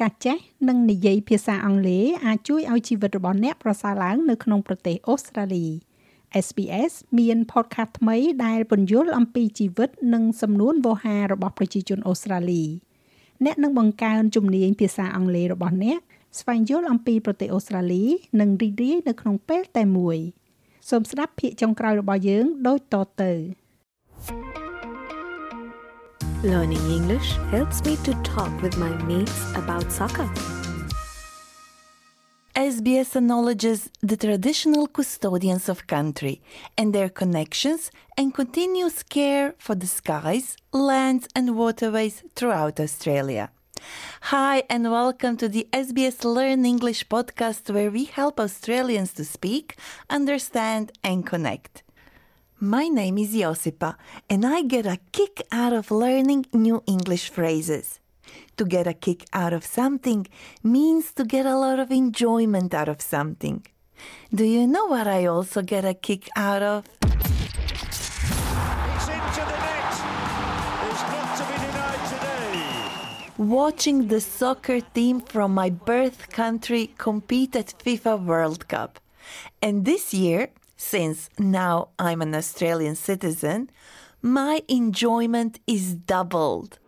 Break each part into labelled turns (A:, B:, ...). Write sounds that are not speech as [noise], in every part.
A: ការចេះនិងនិយាយភាសាអង់គ្លេសអាចជួយឲ្យជីវិតរបស់អ្នកប្រសើរឡើងនៅក្នុងប្រទេសអូស្ត្រាលី SBS មាន podcast ថ្មីដែលពន្យល់អំពីជីវិត និងសំនួនវោហាររបស់ប្រជាជនអូស្ត្រាលីអ្នកនឹងបង្កើនជំនាញភាសាអង់គ្លេសរបស់អ្នកស្វែងយល់អំពីប្រទេសអូស្ត្រាលី និងរីករាយនៅក្នុងពេលតែមួយសូមស្ដាប់ភាគចុងក្រោយរបស់យើងដូចតទៅ
B: Learning English helps me to talk with my mates about soccer.
C: SBS acknowledges the traditional custodians of country and their connections and continuous care for the skies, lands, and waterways throughout Australia. Hi, and welcome to the SBS Learn English podcast where we help Australians to speak, understand, and connect. My name is Josipa, and I get a kick out of learning new English phrases. To get a kick out of something means to get a lot of enjoyment out of something. Do you know what I also get a kick out of?
D: It's into the net. It's not to be denied today.
C: Watching the soccer team from my birth country compete at FIFA World Cup. And this year, since now I'm an Australian citizen, my enjoyment is doubled.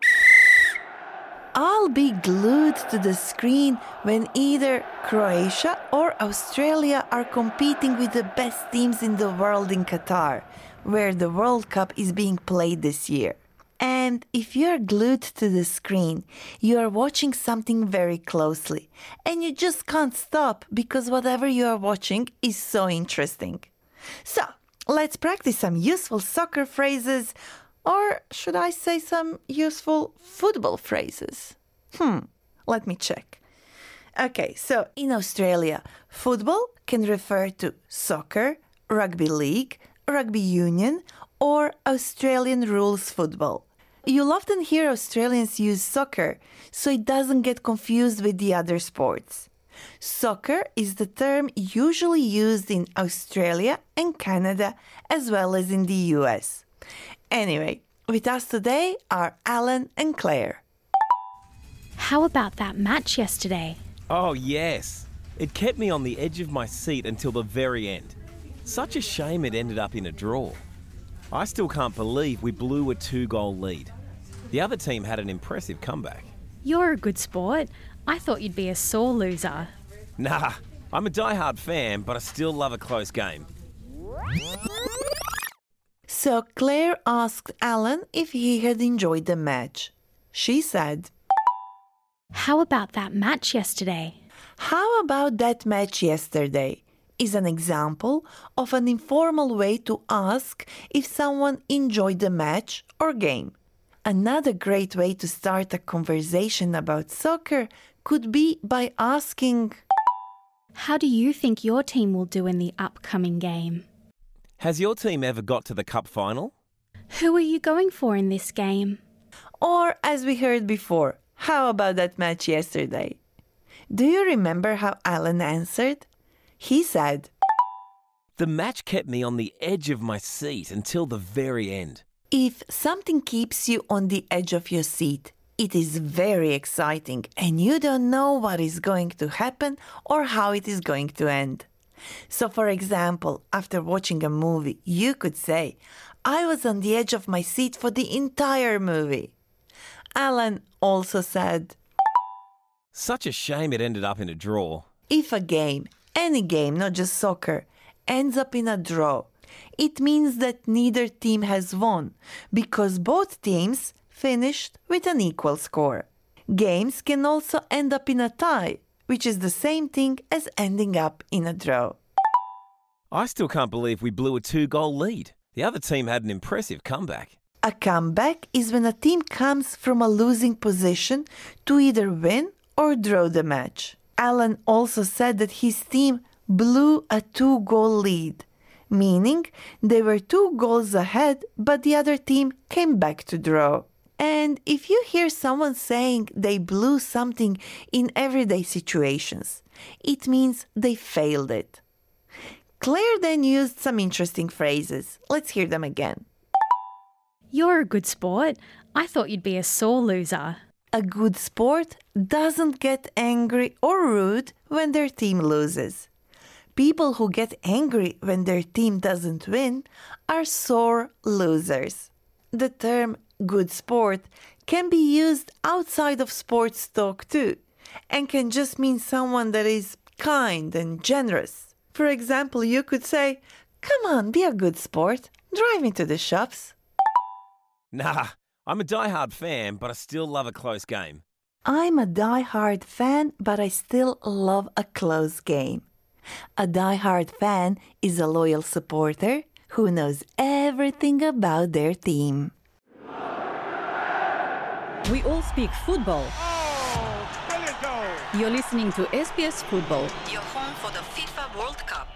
C: I'll be glued to the screen when either Croatia or Australia are competing with the best teams in the world in Qatar, where the World Cup is being played this year. And if you're glued to the screen, you are watching something very closely, and you just can't stop because whatever you are watching is so interesting. So, let's practice some useful soccer phrases, or should I say some useful football phrases? Hmm, let me check. Okay, so in Australia, football can refer to soccer, rugby league, rugby union, or Australian rules football. You'll often hear Australians use soccer, so it doesn't get confused with the other sports. Soccer is the term usually used in Australia and Canada as well as in the US. Anyway, with us today are Alan and Claire.
B: How about that match yesterday?
E: Oh, yes. It kept me on the edge of my seat until the very end. Such a shame it ended up in a draw. I still can't believe we blew a two goal lead. The other team had an impressive comeback.
B: You're a good sport. I thought you'd be a sore loser.
E: Nah, I'm a die-hard fan, but I still love a close game.
C: So Claire asked Alan if he had enjoyed the match. She said,
B: How about that match yesterday?
C: How about that match yesterday? Is an example of an informal way to ask if someone enjoyed the match or game. Another great way to start a conversation about soccer could be by asking,
B: How do you think your team will do in the upcoming game?
E: Has your team ever got to the cup final?
B: Who are you going for in this game?
C: or as we heard before, how about that match yesterday? Do you remember how Alan answered? He said,
E: The match kept me on the edge of my seat until the very end.
C: If something keeps you on the edge of your seat, it is very exciting and you don't know what is going to happen or how it is going to end. So, for example, after watching a movie, you could say, I was on the edge of my seat for the entire movie. Alan also said,
E: Such a shame it ended up in a draw.
C: If a game, any game, not just soccer, ends up in a draw, it means that neither team has won because both teams finished with an equal score. Games can also end up in a tie, which is the same thing as ending up in a draw.
E: I still can't believe we blew a two-goal lead. The other team had an impressive comeback.
C: A comeback is when a team comes from a losing position to either win or draw the match. Alan also said that his team blew a two goal lead, meaning they were two goals ahead, but the other team came back to draw. And if you hear someone saying they blew something in everyday situations, it means they failed it. Claire then used some interesting phrases. Let's hear them again.
B: You're a good sport. I thought you'd be a sore loser.
C: a good sport doesn't get angry or rude when their team loses. People who get angry when their team doesn't win are sore losers. The term good sport can be used outside of sports talk too, and can just mean someone that is kind and generous. For example, you could say, Come on, be a good sport, drive me to the shops.
E: Nah, I'm a die-hard fan, but I still love a close game.
C: I'm a die-hard fan, but I still love a close game. A die-hard fan is a loyal supporter who knows everything about their team.
F: We all speak football.
D: Oh, brilliant goal.
F: You're listening to SBS Football.
C: Your home for the FIFA World Cup.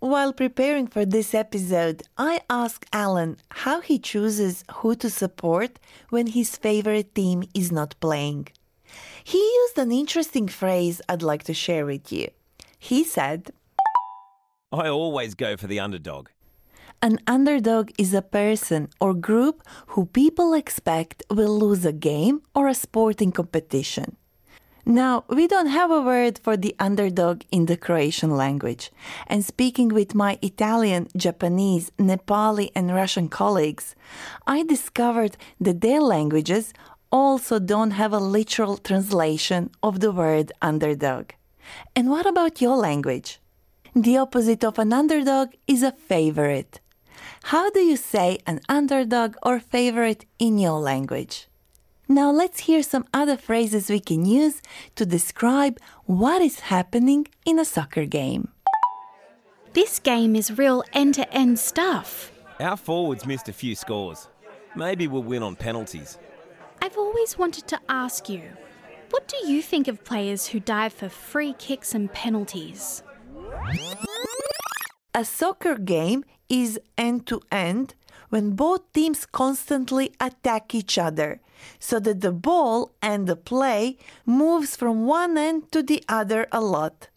C: While preparing for this episode, I asked Alan how he chooses who to support when his favorite team is not playing. He used an interesting phrase I'd like to share with you. He said,
E: I always go for the underdog.
C: An underdog is a person or group who people expect will lose a game or a sporting competition. Now, we don't have a word for the underdog in the Croatian language. And speaking with my Italian, Japanese, Nepali, and Russian colleagues, I discovered that their languages also don't have a literal translation of the word underdog. And what about your language? The opposite of an underdog is a favorite. How do you say an underdog or favorite in your language? Now let's hear some other phrases we can use to describe what is happening in a soccer game.
G: This game is real end to end stuff.
E: Our forwards missed a few scores. Maybe we'll win on penalties.
G: I've always wanted to ask you what do you think of players who dive for free kicks and penalties?
C: A soccer game is end to end when both teams constantly attack each other so that the ball and the play moves from one end to the other a lot.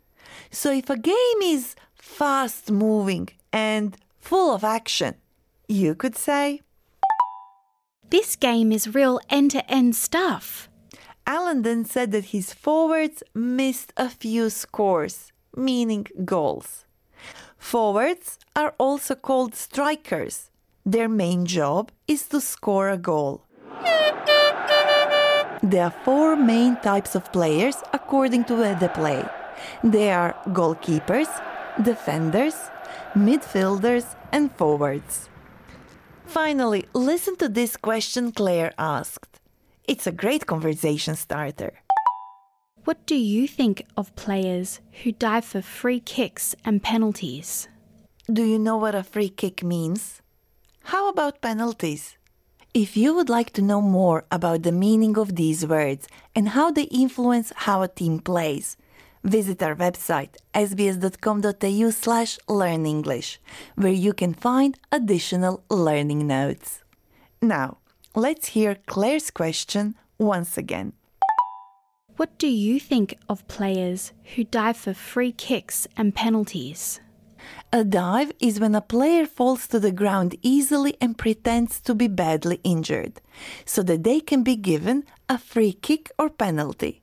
C: So if a game is fast moving and full of action, you could say
G: This game is real end to end stuff.
C: Alan then said that his forwards missed a few scores, meaning goals. Forwards are also called strikers. Their main job is to score a goal. There are four main types of players according to where they play. They are goalkeepers, defenders, midfielders, and forwards. Finally, listen to this question Claire asked. It's a great conversation starter.
G: What do you think of players who dive for free kicks and penalties?
C: Do you know what a free kick means? How about penalties? If you would like to know more about the meaning of these words and how they influence how a team plays, visit our website sbs.com.au slash learn English, where you can find additional learning notes. Now, let's hear Claire's question once again.
G: What do you think of players who dive for free kicks and penalties?
C: A dive is when a player falls to the ground easily and pretends to be badly injured, so that they can be given a free kick or penalty.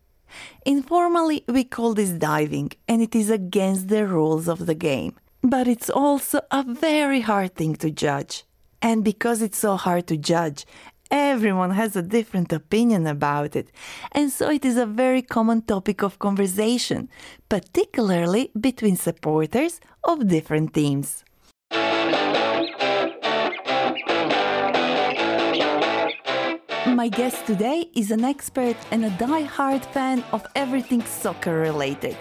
C: Informally, we call this diving, and it is against the rules of the game. But it's also a very hard thing to judge. And because it's so hard to judge, everyone has a different opinion about it. And so it is a very common topic of conversation, particularly between supporters of different teams. My guest today is an expert and a die-hard fan of everything soccer related.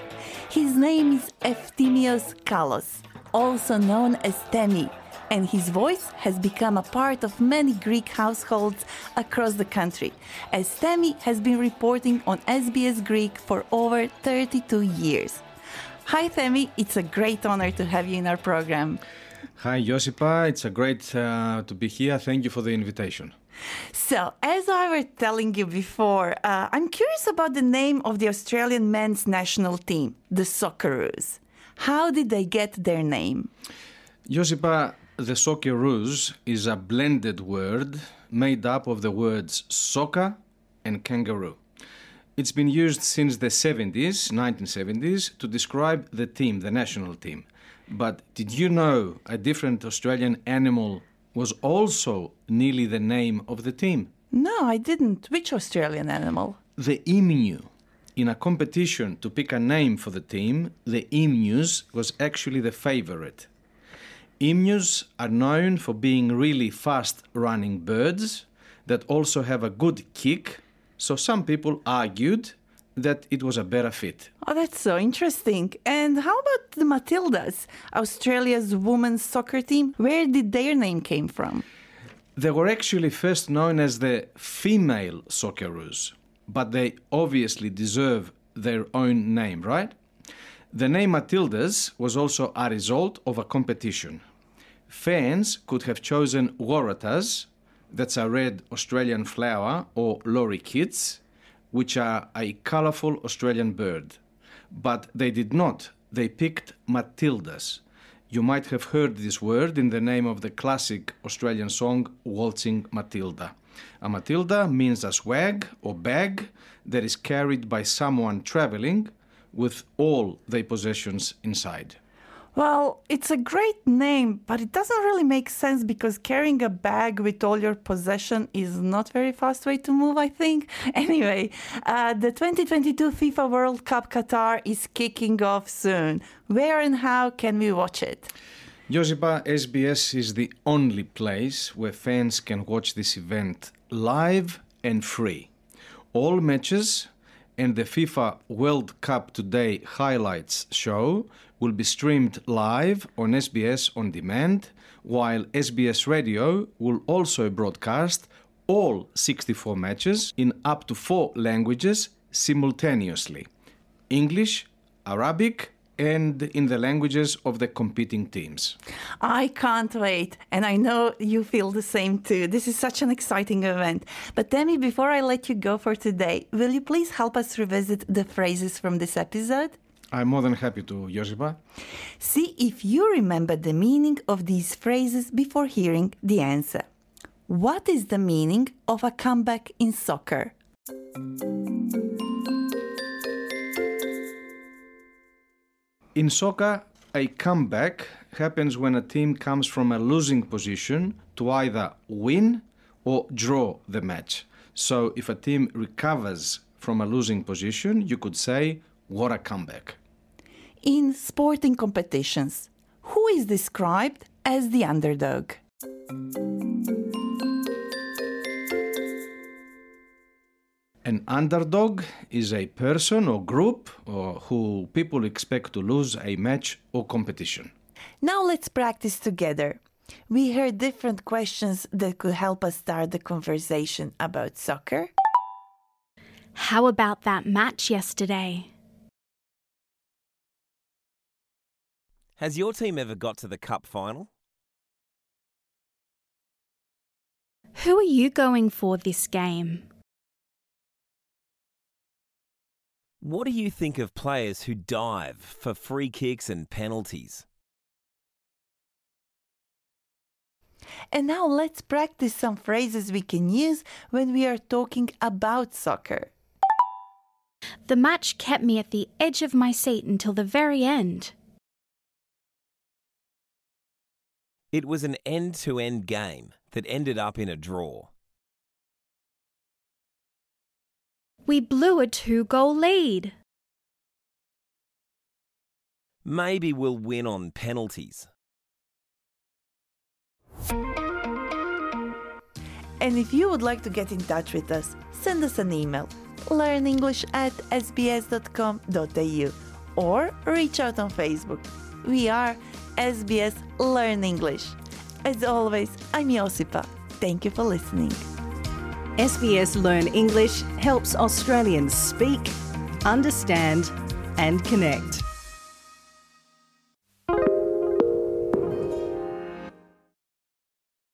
C: His name is Eftimios Kalos, also known as Temi, and his voice has become a part of many Greek households across the country, as Temi has been reporting on SBS Greek for over 32 years. Hi, Temi, it's a great honor to have you in our program.
H: Hi, Josipa. It's a great uh, to be here. Thank you for the invitation.
C: So, as I was telling you before, uh, I'm curious about the name of the Australian men's national team, the Socceroos. How did they get their name?
H: Josipa, the Socceroos is a blended word made up of the words soccer and kangaroo. It's been used since the 70s, 1970s, to describe the team, the national team. But did you know a different Australian animal was also nearly the name of the team?
C: No, I didn't. Which Australian animal?
H: The emu. In a competition to pick a name for the team, the emus was actually the favorite. Emus are known for being really fast running birds that also have a good kick, so some people argued that it was a better fit.
C: Oh, that's so interesting. And how about the Matildas, Australia's women's soccer team? Where did their name came from?
H: They were actually first known as the female Socceroos, but they obviously deserve their own name, right? The name Matildas was also a result of a competition. Fans could have chosen Waratahs, that's a red Australian flower, or lorikeets, which are a colorful Australian bird. But they did not. They picked Matildas. You might have heard this word in the name of the classic Australian song Waltzing Matilda. A Matilda means a swag or bag that is carried by someone traveling with all their possessions inside.
C: Well, it's a great name, but it doesn't really make sense because carrying a bag with all your possession is not very fast way to move, I think. [laughs] Anyway, uh, the 2022 FIFA World Cup Qatar is kicking off soon. Where and how can we watch it?
H: Josipa, SBS is the only place where fans can watch this event live and free. All matches and the FIFA World Cup Today highlights show will be streamed live on SBS On Demand, while SBS Radio will also broadcast all 64 matches in up to four languages simultaneously English, Arabic, and in the languages of the competing teams.
C: I can't wait, and I know you feel the same too. This is such an exciting event. But Temi, before I let you go for today, will you please help us revisit the phrases from this episode?
H: I'm more than happy to, Josipa.
C: See if you remember the meaning of these phrases before hearing the answer. What is the meaning of a comeback in soccer?
H: In soccer, a comeback happens when a team comes from a losing position to either win or draw the match. So, if a team recovers from a losing position, you could say, What a comeback!
C: In sporting competitions, who is described as the underdog?
H: An underdog is a person or group or who people expect to lose a match or competition.
C: Now let's practice together. We heard different questions that could help us start the conversation about soccer.
G: How about that match yesterday?
E: Has your team ever got to the cup final?
G: Who are you going for this game?
E: What do you think of players who dive for free kicks and penalties?
C: And now let's practice some phrases we can use when we are talking about soccer.
G: The match kept me at the edge of my seat until the very end.
E: It was an end to end game that ended up in a draw.
G: We blew a two goal lead.
E: Maybe we'll win on penalties.
C: And if you would like to get in touch with us, send us an email learnenglish at sbs.com.au or reach out on Facebook. We are SBS Learn English. As always, I'm Josipa. Thank you for listening.
F: SBS Learn English helps Australians speak, understand, and connect.